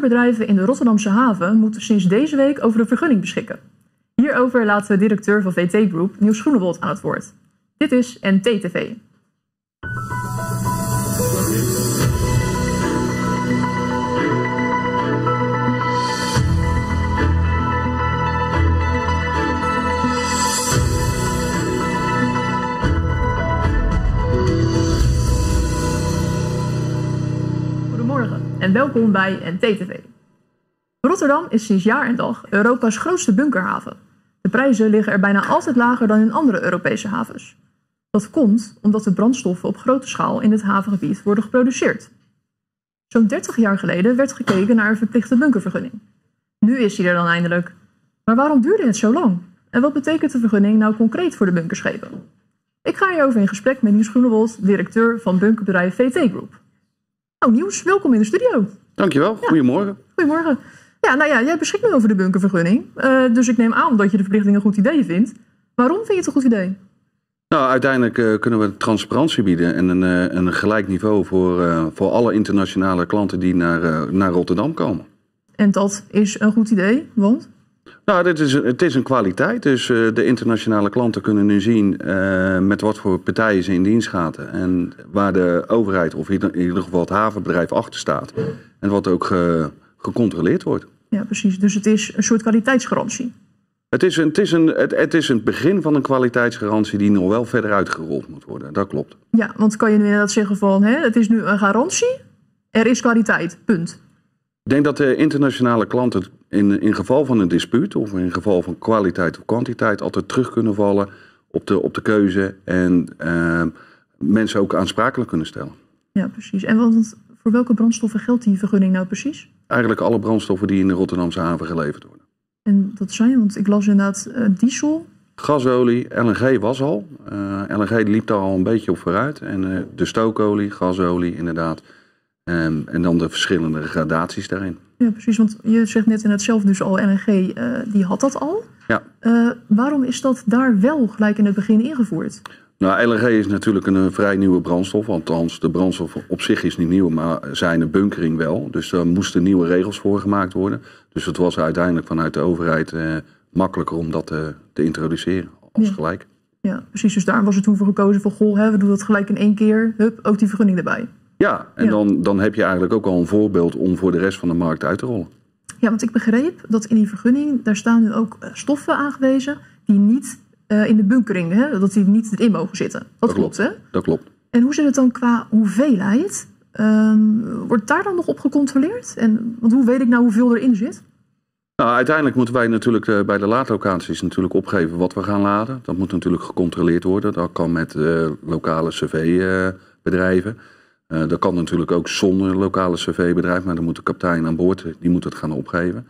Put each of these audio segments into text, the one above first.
Bunkerbedrijven in de Rotterdamse haven moeten sinds deze week over een vergunning beschikken. Hierover laten we directeur van VT Group, Niels Groenewold, aan het woord. Dit is NTTV. En welkom bij NTTV. Rotterdam is sinds jaar en dag Europa's grootste bunkerhaven. De prijzen liggen er bijna altijd lager dan in andere Europese havens. Dat komt omdat de brandstoffen op grote schaal in het havengebied worden geproduceerd. Zo'n 30 jaar geleden werd gekeken naar een verplichte bunkervergunning. Nu is die er dan eindelijk. Maar waarom duurde het zo lang? En wat betekent de vergunning nou concreet voor de bunkerschepen? Ik ga hierover in gesprek met Niels Groenewold, directeur van bunkerbedrijf VT Group. Nou Niels, welkom in de studio. Dankjewel, goedemorgen. Goedemorgen. Ja, nou ja, jij beschikt nu over de bunkervergunning. Uh, dus ik neem aan dat je de verplichting een goed idee vindt. Waarom vind je het een goed idee? Nou, uiteindelijk uh, kunnen we transparantie bieden en een, uh, een gelijk niveau voor, voor alle internationale klanten die naar, naar Rotterdam komen. En dat is een goed idee, want? Nou, dit is, het is een kwaliteit. Dus de internationale klanten kunnen nu zien met wat voor partijen ze in dienst gaan. En waar de overheid, of in ieder geval het havenbedrijf, achter staat. En wat ook gecontroleerd wordt. Ja, precies. Dus het is een soort kwaliteitsgarantie. Het is, een, het, is een, het, het is een begin van een kwaliteitsgarantie die nog wel verder uitgerold moet worden. Dat klopt. Ja, want kan je nu inderdaad zeggen van hè, het is nu een garantie, er is kwaliteit, punt. Ik denk dat de internationale klanten in, in geval van een dispuut of in geval van kwaliteit of kwantiteit altijd terug kunnen vallen op de, op de keuze en uh, mensen ook aansprakelijk kunnen stellen. Ja, precies. En want voor welke brandstoffen geldt die vergunning nou precies? Eigenlijk alle brandstoffen die in de Rotterdamse haven geleverd worden. En dat zijn, want ik las inderdaad uh, diesel. Gasolie, LNG was al. Uh, LNG liep daar al een beetje op vooruit. En uh, de stookolie, gasolie inderdaad. Um, en dan de verschillende gradaties daarin. Ja, precies. Want je zegt net in het zelf dus al, LNG, die had dat al. Ja. waarom is dat daar wel gelijk in het begin ingevoerd? Nou, LNG is natuurlijk een, vrij nieuwe brandstof. Althans, de brandstof op zich is niet nieuw, maar zijn de bunkering wel. Dus daar moesten nieuwe regels voor gemaakt worden. Dus het was uiteindelijk vanuit de overheid eh, makkelijker om dat te, te introduceren als Ja. gelijk. Ja, precies. Dus daar was het toen voor gekozen van, goh, hè, we doen dat gelijk in één keer. Hup, ook die vergunning erbij. Ja, en Ja. Dan, dan heb je eigenlijk ook al een voorbeeld om voor de rest van de markt uit te rollen. Ja, want ik begreep dat in die vergunning, daar staan nu ook eh, stoffen aangewezen die niet eh, in de bunkering, hè, dat die niet erin mogen zitten. Dat, Dat klopt, hè? Dat klopt. En hoe zit het dan qua hoeveelheid? Ehm, wordt daar dan nog op gecontroleerd? En, want hoe weet ik nou hoeveel erin zit? Nou, uiteindelijk moeten wij natuurlijk eh, bij de laadlocaties natuurlijk opgeven wat we gaan laden. Dat moet natuurlijk gecontroleerd worden. Dat kan met eh, lokale cv-bedrijven. Eh, dat kan natuurlijk ook zonder lokale cv-bedrijf, maar dan moet de kapitein aan boord, die moet het gaan opgeven.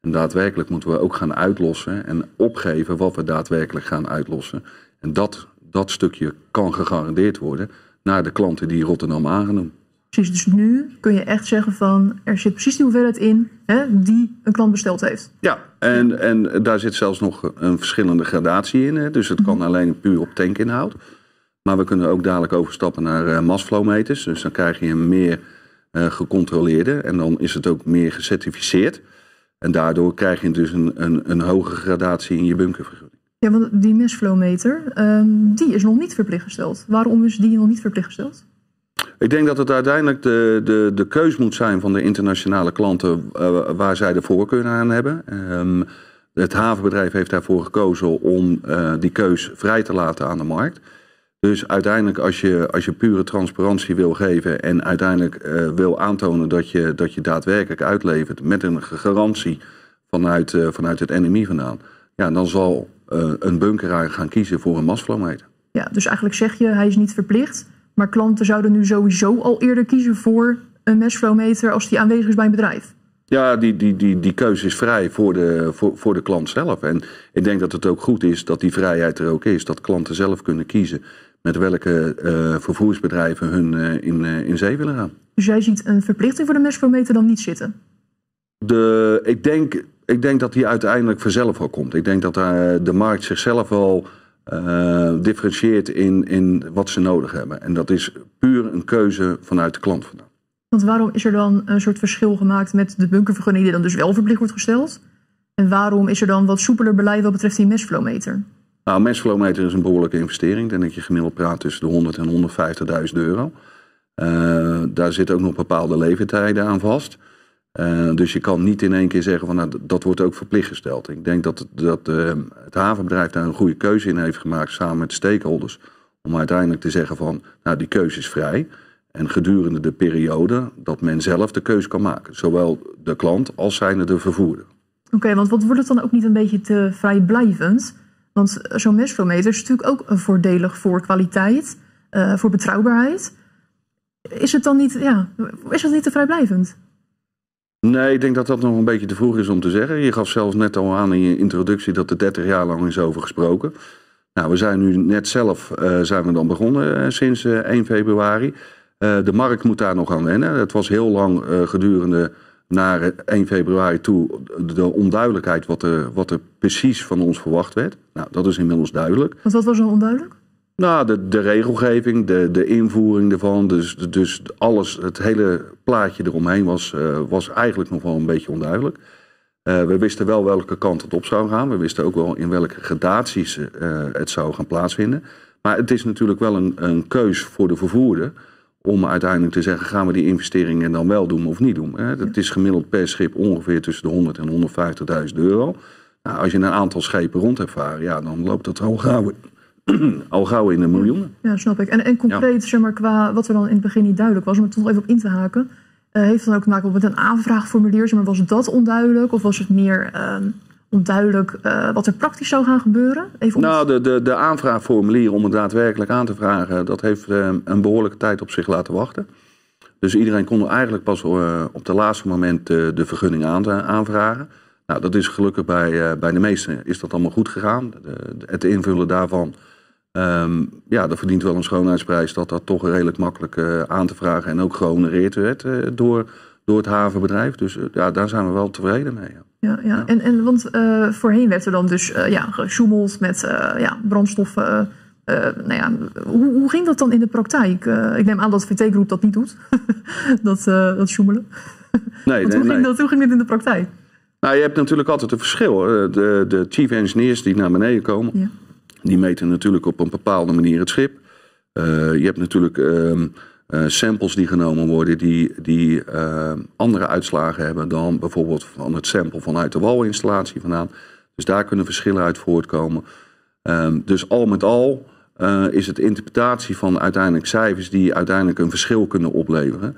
En daadwerkelijk moeten we ook gaan uitlossen en opgeven wat we daadwerkelijk gaan uitlossen. En dat, dat stukje kan gegarandeerd worden naar de klanten die Rotterdam aangenomen. Precies, dus nu kun je echt zeggen van, er zit precies die hoeveelheid in hè, die een klant besteld heeft. Ja, en, en daar zit zelfs nog een verschillende gradatie in. Hè. Dus het kan alleen puur op tankinhoud. Maar we kunnen ook dadelijk overstappen naar eh massflowmeters. Dus dan krijg je een meer eh, gecontroleerde. En dan is het ook meer gecertificeerd. En daardoor krijg je dus een, een, een hogere gradatie in je bunkervergunning. Ja, want die mesflowmeter, ehm, die is nog niet verplicht gesteld. Waarom is die nog niet verplicht gesteld? Ik denk dat het uiteindelijk de, de, de keus moet zijn van de internationale klanten eh, waar zij de voorkeur aan hebben. Ehm, het havenbedrijf heeft daarvoor gekozen om die keus vrij te laten aan de markt. Dus uiteindelijk als je, als je pure transparantie wil geven en uiteindelijk eh, wil aantonen dat je, dat je daadwerkelijk uitlevert met een garantie vanuit, eh, vanuit het NMI vandaan. Ja, dan zal eh, een bunkeraar gaan kiezen voor een massflowmeter. Ja, dus eigenlijk zeg je, hij is niet verplicht. Maar klanten zouden nu sowieso al eerder kiezen voor een mesflowmeter als die aanwezig is bij een bedrijf. Ja, die, die, die, die keuze is vrij voor de, voor, voor de klant zelf. En ik denk dat het ook goed is dat die vrijheid er ook is. Dat klanten zelf kunnen kiezen met welke eh, vervoersbedrijven hun eh, in, eh, in zee willen gaan. Dus jij ziet een verplichting voor de mesflowmeter dan niet zitten. De, ik, denk, ik denk dat die uiteindelijk vanzelf wel komt. Ik denk dat daar de markt zichzelf wel eh, differentieert in, in wat ze nodig hebben. En dat is puur een keuze vanuit de klant vandaan. Want waarom is er dan een soort verschil gemaakt met de bunkervergunning die dan dus wel verplicht wordt gesteld? En waarom is er dan wat soepeler beleid wat betreft die mesflowmeter? Nou, een mesflowmeter is een behoorlijke investering. Ik denk je gemiddeld praat tussen de 100 en 150.000 euro. Uh, daar zitten ook nog bepaalde leeftijden aan vast. Uh, dus je kan niet in één keer zeggen van nou, dat wordt ook verplicht gesteld. Ik denk dat, dat uh, het havenbedrijf daar een goede keuze in heeft gemaakt samen met de stakeholders. Om uiteindelijk te zeggen van nou die keuze is vrij. En gedurende de periode dat men zelf de keuze kan maken. Zowel de klant als zijnde de vervoerder. Oké, want wat wordt het dan ook niet een beetje te vrijblijvend? Want zo'n mesflowmeter is natuurlijk ook voordelig voor kwaliteit, uh, voor betrouwbaarheid. Is het dan niet, ja, is dat niet te vrijblijvend? Nee, ik denk dat dat nog een beetje te vroeg is om te zeggen. Je gaf zelfs net al aan in je introductie dat er 30 jaar lang is over gesproken. Nou, we zijn nu net zelf uh, zijn we dan begonnen uh, sinds uh, 1 februari. de markt moet daar nog aan wennen. Het was heel lang gedurende naar 1 februari toe de onduidelijkheid wat er, wat er precies van ons verwacht werd. Nou, dat is inmiddels duidelijk. Want wat was er onduidelijk? Nou, de, de regelgeving, de, de invoering ervan, dus, dus alles, het hele plaatje eromheen was, uh, was eigenlijk nog wel een beetje onduidelijk. Uh, we wisten wel welke kant het op zou gaan. We wisten ook wel in welke gradaties uh, het zou gaan plaatsvinden. Maar het is natuurlijk wel een, een keus voor de vervoerder om uiteindelijk te zeggen, gaan we die investeringen dan wel doen of niet doen. Hè? Dat is gemiddeld per schip ongeveer tussen de 100 en 150.000 euro. Nou, als je een aantal schepen rond hebt varen, ja, dan loopt dat al gauw, al gauw in de miljoenen. Ja, snap ik. En, en concreet, ja. zeg maar, qua wat er dan in het begin niet duidelijk was, om er toch even op in te haken, uh, heeft het dan ook te maken met een aanvraagformulier? Zeg maar, was dat onduidelijk of was het meer... Uh, onduidelijk uh, wat er praktisch zou gaan gebeuren? Even nou, de, de, de aanvraagformulier om het daadwerkelijk aan te vragen, dat heeft uh, een behoorlijke tijd op zich laten wachten. Dus iedereen kon eigenlijk pas uh, op het laatste moment de vergunning aan, aanvragen. Nou, dat is gelukkig bij, bij de meesten is dat allemaal goed gegaan. De, het invullen daarvan, um, ja, dat verdient wel een schoonheidsprijs dat dat toch redelijk makkelijk aan te vragen en ook gehonoreerd werd door, door het havenbedrijf. Dus ja, daar zijn we wel tevreden mee. Ja. Ja, ja. En, en want uh, voorheen werd er dan dus uh, ja, gesjoemeld met uh, ja, brandstoffen. nou ja, hoe, hoe, ging dat dan in de praktijk? ik neem aan dat VT Groep dat niet doet, dat, dat sjoemelen. Nee, nee, hoe, ging nee. dat, hoe ging dit in de praktijk? Nou, je hebt natuurlijk altijd een verschil. De, de chief engineers die naar beneden komen, ja. die meten natuurlijk op een bepaalde manier het schip. je hebt natuurlijk ehm, uh, samples die genomen worden die, die uh, andere uitslagen hebben dan bijvoorbeeld van het sample vanuit de walinstallatie vandaan. Dus daar kunnen verschillen uit voortkomen. Um, dus al met al uh, is het interpretatie van uiteindelijk cijfers die uiteindelijk een verschil kunnen opleveren.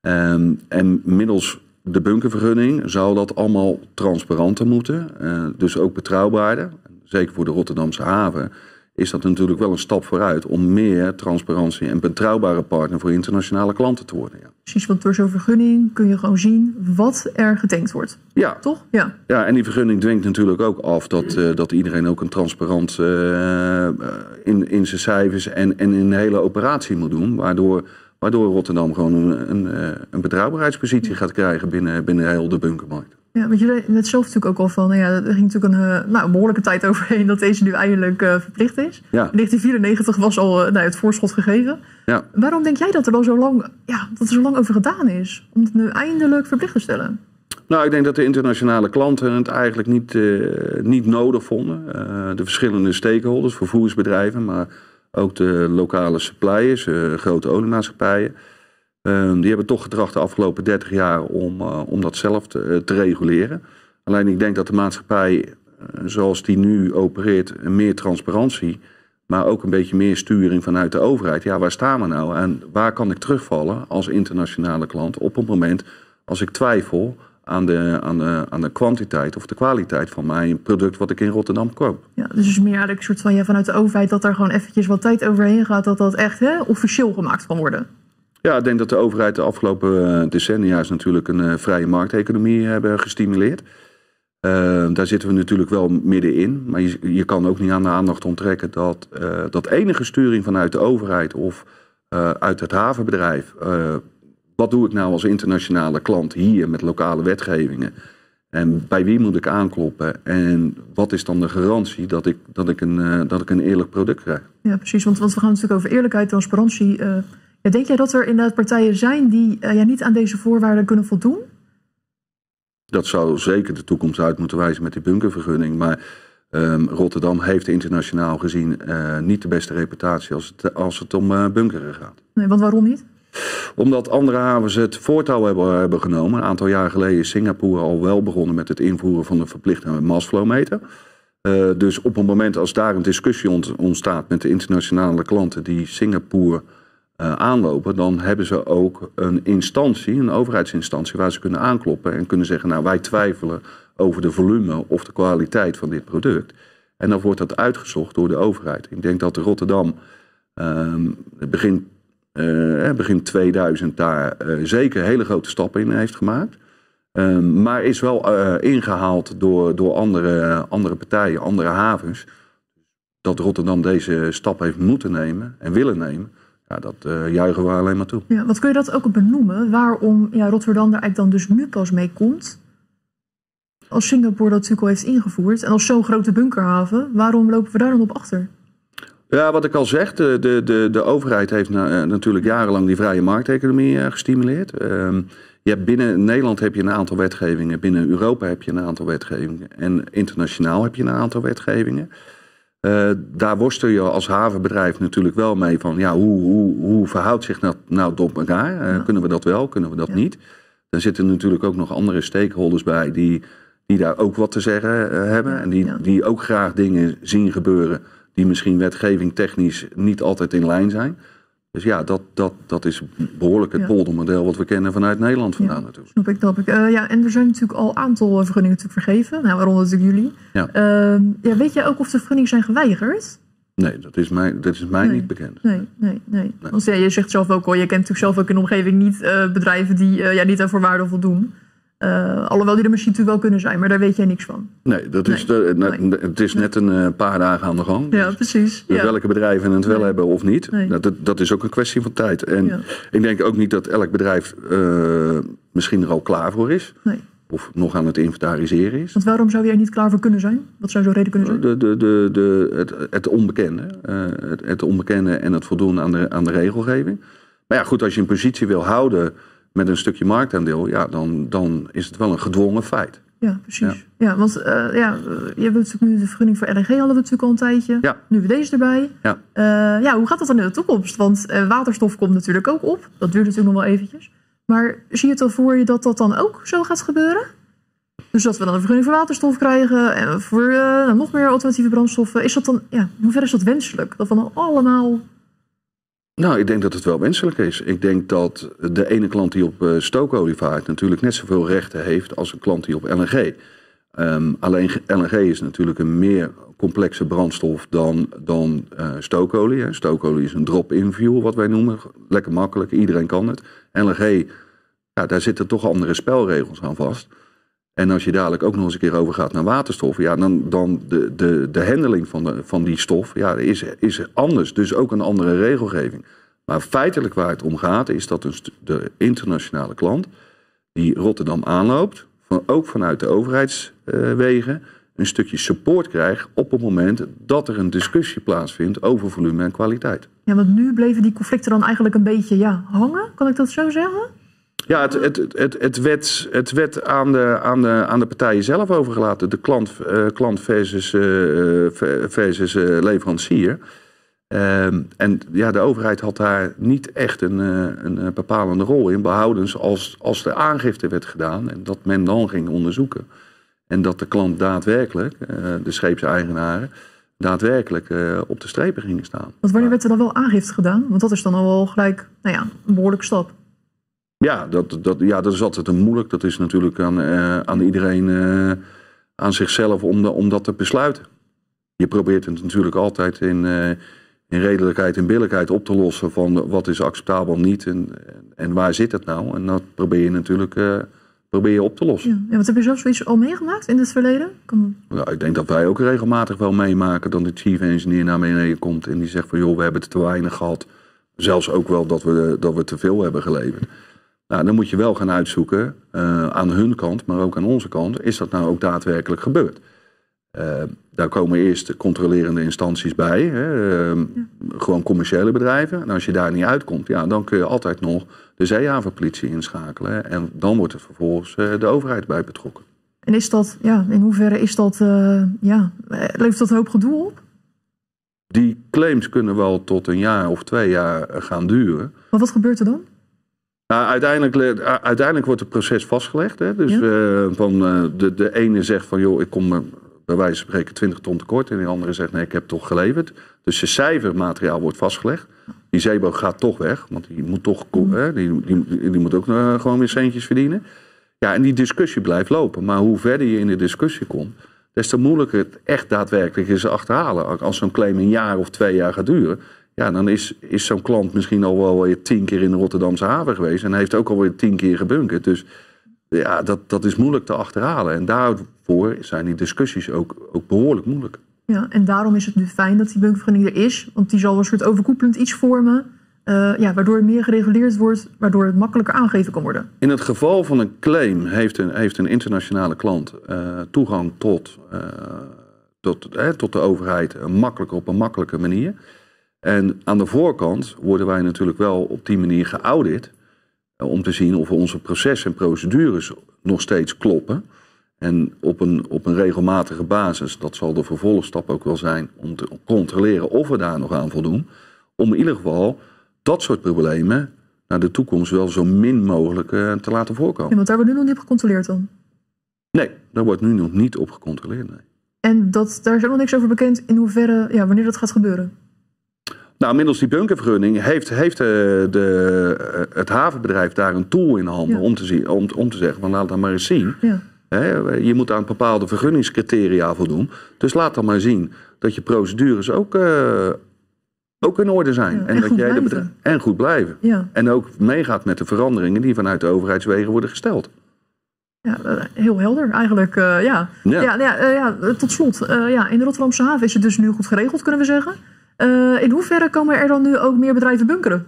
Um, en middels de bunkervergunning zou dat allemaal transparanter moeten, dus ook betrouwbaarder. Zeker voor de Rotterdamse haven is dat natuurlijk wel een stap vooruit om meer transparantie en betrouwbare partner voor internationale klanten te worden. Ja. Precies, want door zo'n vergunning kun je gewoon zien wat er getankt wordt. Ja. Toch? Ja. Ja, en die vergunning dwingt natuurlijk ook af dat, uh, dat iedereen ook een transparant uh, in, in zijn cijfers en, en in de hele operatie moet doen. Waardoor, waardoor Rotterdam gewoon een, een, een betrouwbaarheidspositie gaat krijgen binnen, binnen heel de bunkermarkt. Ja, want jullie net zelf natuurlijk ook al van, nou ja, er ging natuurlijk een, uh, nou, een behoorlijke tijd overheen dat deze nu eindelijk uh, verplicht is. Ja. 1994 was al uh, nou, het voorschot gegeven. Ja. Waarom denk jij dat er al zo lang, ja, dat er zo lang over gedaan is om het nu eindelijk verplicht te stellen? Nou, ik denk dat de internationale klanten het eigenlijk niet, niet nodig vonden. de verschillende stakeholders, vervoersbedrijven, maar ook de lokale suppliers, grote oliemaatschappijen. Um, die hebben toch getracht de afgelopen 30 jaar om, uh, om dat zelf te, uh, te, reguleren. Alleen ik denk dat de maatschappij, uh, zoals die nu opereert, meer transparantie, maar ook een beetje meer sturing vanuit de overheid. Ja, waar staan we nou en waar kan ik terugvallen als internationale klant op het moment als ik twijfel aan de, aan, de, aan de kwantiteit of de kwaliteit van mijn product wat ik in Rotterdam koop. Ja, dus is meer eigenlijk een soort van ja, vanuit de overheid dat er gewoon eventjes wat tijd overheen gaat, dat dat echt hè, officieel gemaakt kan worden. Ja, ik denk dat de overheid de afgelopen eh, decennia natuurlijk een uh, vrije markteconomie hebben gestimuleerd. Daar zitten we natuurlijk wel middenin. Maar je, je, kan ook niet aan de aandacht onttrekken dat, dat enige sturing vanuit de overheid of uit het havenbedrijf. wat doe ik nou als internationale klant hier met lokale wetgevingen? En bij wie moet ik aankloppen? En wat is dan de garantie dat ik, dat ik, een, dat ik een eerlijk product krijg? Ja, precies. Want, want we gaan natuurlijk over eerlijkheid, transparantie denk jij dat er inderdaad partijen zijn die ja, niet aan deze voorwaarden kunnen voldoen? Dat zou zeker de toekomst uit moeten wijzen met die bunkervergunning. Maar um, Rotterdam heeft internationaal gezien niet de beste reputatie als het, als het om bunkeren gaat. Nee, want waarom niet? Omdat andere havens het voortouw hebben, hebben genomen. Een aantal jaar geleden is Singapore al wel begonnen met het invoeren van de verplichte massflowmeter. Uh, dus op een moment als daar een discussie ontstaat met de internationale klanten die Singapore uh, aanlopen, dan hebben ze ook een instantie, een overheidsinstantie, waar ze kunnen aankloppen en kunnen zeggen, nou wij twijfelen over de volume of de kwaliteit van dit product. En dan wordt dat uitgezocht door de overheid. Ik denk dat Rotterdam uh, begin uh, begin 2000 daar zeker hele grote stappen in heeft gemaakt. Uh, maar is wel ingehaald door, door andere, andere partijen, andere havens. Dat Rotterdam deze stap heeft moeten nemen en willen nemen. Ja, dat juichen we alleen maar toe. Ja, wat kun je dat ook benoemen? Waarom ja, Rotterdam daar eigenlijk dan dus nu pas mee komt? Als Singapore dat natuurlijk al heeft ingevoerd. En als zo'n grote bunkerhaven, waarom lopen we daar dan op achter? Ja, wat ik al zeg, de, de, de, de overheid heeft na, eh, natuurlijk jarenlang die vrije markteconomie uh, gestimuleerd. Uh, je hebt binnen Nederland heb je een aantal wetgevingen, binnen Europa heb je een aantal wetgevingen en internationaal heb je een aantal wetgevingen. Uh, daar worstel je als havenbedrijf natuurlijk wel mee van ja, hoe, hoe, hoe verhoudt zich dat nou tot elkaar? Ja. Kunnen we dat wel, kunnen we dat ja. niet? Dan zitten natuurlijk ook nog andere stakeholders bij die, die daar ook wat te zeggen hebben ja. en die, die ook graag dingen zien gebeuren die misschien wetgeving technisch niet altijd in lijn zijn. Dus ja, dat, dat, dat is behoorlijk het ja. poldermodel wat we kennen vanuit Nederland vandaan ja, natuurlijk. Snap ik, snap ik. Uh, ja, en er zijn natuurlijk al een aantal eh, vergunningen natuurlijk vergeven, nou, waaronder natuurlijk jullie. Ja. Uh, ja, weet jij ook of de vergunningen zijn geweigerd? Nee, dat is mij, dat is mij nee. niet bekend. Nee, nee, nee. nee. Want ja, je zegt zelf ook al, je kent natuurlijk zelf ook in de omgeving niet uh, bedrijven die ja, niet aan voorwaarden voldoen. Uh, alhoewel die er misschien natuurlijk wel kunnen zijn, maar daar weet jij niks van. Nee, dat is nee. de, net, nee. het is net een uh, paar dagen aan de gang. Ja, dus precies. Dus ja. Welke bedrijven het wel nee. hebben of niet, dat, dat, is ook een kwestie van tijd. En ja. ik denk ook niet dat elk bedrijf uh, misschien er al klaar voor is. Of nog aan het inventariseren is. Want waarom zou je er niet klaar voor kunnen zijn? Wat zou zo'n reden kunnen zijn? De, de, de, de, het, het onbekende. het, het onbekende en het voldoen aan de, aan de regelgeving. Maar ja, goed, als je een positie wil houden met een stukje marktaandeel, ja, dan, dan is het wel een gedwongen feit. Ja, precies. Ja, ja want uh, ja, je hebt natuurlijk nu de vergunning voor LNG hadden we natuurlijk al een tijdje. Ja. Nu we deze erbij. Ja. Uh, ja, hoe gaat dat dan in de toekomst? Want uh, waterstof komt natuurlijk ook op. Dat duurt natuurlijk nog wel eventjes. Maar zie je het al voor je dat dat dan ook zo gaat gebeuren? Dus dat we dan een vergunning voor waterstof krijgen en voor nog meer alternatieve brandstoffen. Is dat dan, ja, hoe ver is dat wenselijk? Dat we dan allemaal nou, ik denk dat het wel wenselijk is. Ik denk dat de ene klant die op uh, stookolie vaart natuurlijk net zoveel rechten heeft als een klant die op LNG. Um, alleen LNG is natuurlijk een meer complexe brandstof dan, dan uh, stookolie. Hè. Stookolie is een drop-in fuel, wat wij noemen. Lekker makkelijk, iedereen kan het. LNG, ja, daar zitten toch andere spelregels aan vast. En als je dadelijk ook nog eens een keer overgaat naar waterstof, ja, dan, dan de, de, de handeling van, van die stof ja, is, is anders. Dus ook een andere regelgeving. Maar feitelijk waar het om gaat, is dat een de internationale klant die Rotterdam aanloopt, van, ook vanuit de overheidswegen, een stukje support krijgt op het moment dat er een discussie plaatsvindt over volume en kwaliteit. Ja, want nu bleven die conflicten dan eigenlijk een beetje ja, hangen, kan ik dat zo zeggen? Ja, het, het, het, het, werd, het werd aan de, aan, de, aan de partijen zelf overgelaten. De klant, uh, klant versus, uh, versus uh, leverancier. en ja, de overheid had daar niet echt een, een bepalende rol in. Behoudens als, als de aangifte werd gedaan en dat men dan ging onderzoeken. En dat de klant daadwerkelijk, de scheepseigenaren, daadwerkelijk op de strepen gingen staan. Want wanneer werd er dan wel aangifte gedaan? Want dat is dan al wel gelijk nou ja, een behoorlijke stap. Ja dat, dat, ja, dat is altijd een moeilijk. Dat is natuurlijk aan, uh, aan iedereen, uh, aan zichzelf om, de, om dat te besluiten. Je probeert het natuurlijk altijd in, uh, in redelijkheid en billijkheid op te lossen van wat is acceptabel niet en, en waar zit het nou. En dat probeer je natuurlijk probeer je op te lossen. Ja. ja, wat heb je zelf zoiets al meegemaakt in het verleden? Kan... Nou, ik denk dat wij ook regelmatig wel meemaken dat de chief engineer naar beneden komt en die zegt van joh, we hebben het te weinig gehad. Zelfs ook wel dat we, dat we te veel hebben geleverd. Nou, dan moet je wel gaan uitzoeken uh, aan hun kant, maar ook aan onze kant, is dat nou ook daadwerkelijk gebeurd? daar komen eerst de controlerende instanties bij. Hè, ehm, Gewoon commerciële bedrijven. En als je daar niet uitkomt, ja, dan kun je altijd nog de zeehavenpolitie inschakelen. En dan wordt er vervolgens de overheid bij betrokken. En is dat, ja, in hoeverre is dat, ja, levert dat een hoop gedoe op? Die claims kunnen wel tot een jaar of twee jaar gaan duren. Maar wat gebeurt er dan? Nou, uiteindelijk, uiteindelijk wordt het proces vastgelegd. Hè? Dus uh, van, uh, de, de ene zegt van, joh, ik kom bij wijze van spreken 20 ton tekort. En de andere zegt, nee, ik heb toch geleverd. Dus de cijfermateriaal wordt vastgelegd. Die zeeboot gaat toch weg, want die moet toch, hè, die, die, die, moet ook uh, gewoon weer centjes verdienen. Ja, en die discussie blijft lopen. Maar hoe verder je in de discussie komt, des te moeilijker het echt daadwerkelijk is achterhalen. Als zo'n claim een jaar of twee jaar gaat duren, ja, dan is, is zo'n klant misschien al wel weer tien keer in de Rotterdamse haven geweest. En heeft ook alweer tien keer gebunkerd. Dus ja, dat, dat is moeilijk te achterhalen. En daarvoor zijn die discussies ook, ook behoorlijk moeilijk. Ja, en daarom is het nu fijn dat die bunkervergunning er is. Want die zal een soort overkoepelend iets vormen. Uh, ja, waardoor het meer gereguleerd wordt, waardoor het makkelijker aangegeven kan worden. In het geval van een claim heeft een, heeft een internationale klant uh, toegang tot, uh, tot, tot de overheid makkelijker op een makkelijke manier. En aan de voorkant worden wij natuurlijk wel op die manier geaudit. Eh, om te zien of onze processen en procedures nog steeds kloppen. En op een, op een regelmatige basis, dat zal de vervolgstap ook wel zijn, om te controleren of we daar nog aan voldoen. Om in ieder geval dat soort problemen naar de toekomst wel zo min mogelijk uh, te laten voorkomen. Ja, want daar wordt nu nog niet op gecontroleerd dan? Nee, daar wordt nu nog niet op gecontroleerd. Nee. En dat, daar is ook nog niks over bekend in hoeverre, ja, wanneer dat gaat gebeuren? Nou, middels die bunkervergunning heeft, heeft de, eh, de, eh, het havenbedrijf daar een tool in handen om, te zien, om, om te zeggen van laat dat maar eens zien. Ja. je moet aan bepaalde vergunningscriteria voldoen. Dus laat dan maar zien dat je procedures ook, uh, ook in orde zijn. en, en, dat jij de en goed blijven. Ja. En ook meegaat met de veranderingen die vanuit de overheidswegen worden gesteld. Ja, heel helder eigenlijk. Uh, ja. Ja. Ja, ja, ja, tot slot, ja, in de Rotterdamse haven is het dus nu goed geregeld, kunnen we zeggen. Uh, in hoeverre komen er dan nu ook meer bedrijven bunkeren?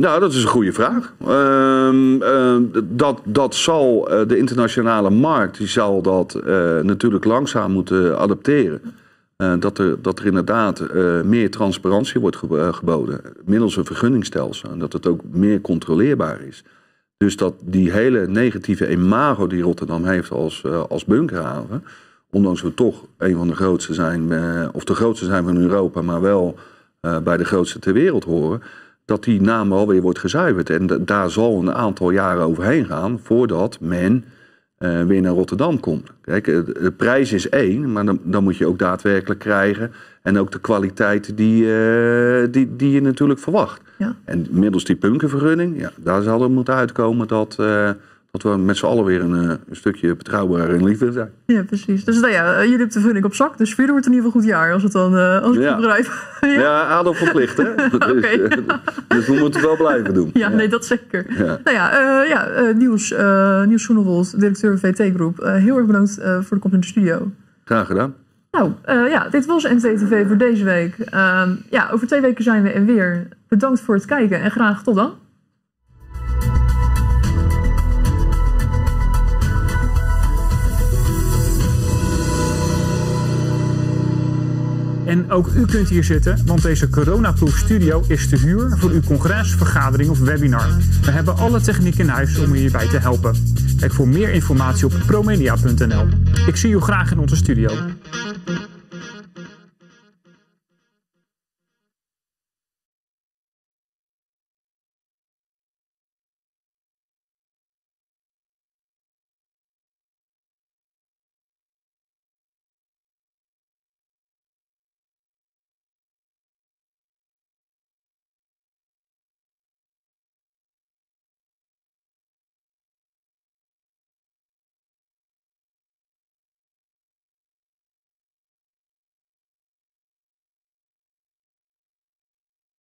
Nou, dat is een goede vraag. Uh, uh, dat, dat zal uh, de internationale markt, die zal dat uh, natuurlijk langzaam moeten adapteren. dat, er, dat er inderdaad meer transparantie wordt geboden middels een vergunningstelsel. En dat het ook meer controleerbaar is. Dus dat die hele negatieve imago die Rotterdam heeft als, als bunkerhaven ondanks we toch een van de grootste zijn, eh, of de grootste zijn van Europa, maar wel eh, bij de grootste ter wereld horen, dat die naam alweer wordt gezuiverd. En daar zal een aantal jaren overheen gaan voordat men uh, weer naar Rotterdam komt. Kijk, de prijs is één, maar dan, dan, moet je ook daadwerkelijk krijgen. En ook de kwaliteit die, uh, die, die je natuurlijk verwacht. Ja. En middels die punkenvergunning, ja, daar zal er moeten uitkomen dat, uh, dat we met z'n allen weer een, eh, een, stukje betrouwbaar en liefde zijn. Ja, precies. Dus nou ja, jullie hebben de vergunning op zak. Dus vierde wordt in ieder geval goed jaar als het dan uh, als ik ja. begrijp. ja, ja verplicht hè. dus, okay, uh, dus, we moeten het wel blijven doen. Ja, nee, dat zeker. Nou ja, uh, ja Niels, Niels Schoenewold, directeur VT Groep. heel erg bedankt voor de komst in de studio. Graag gedaan. Nou, ja, dit was NTTV voor deze week. Ehm, ja, over twee weken zijn we er weer. Bedankt voor het kijken en graag tot dan. En ook u kunt hier zitten, want deze coronaproof studio is te huur voor uw congres, vergadering of webinar. We hebben alle techniek in huis om u hierbij te helpen. Kijk voor meer informatie op promedia.nl. Ik zie u graag in onze studio.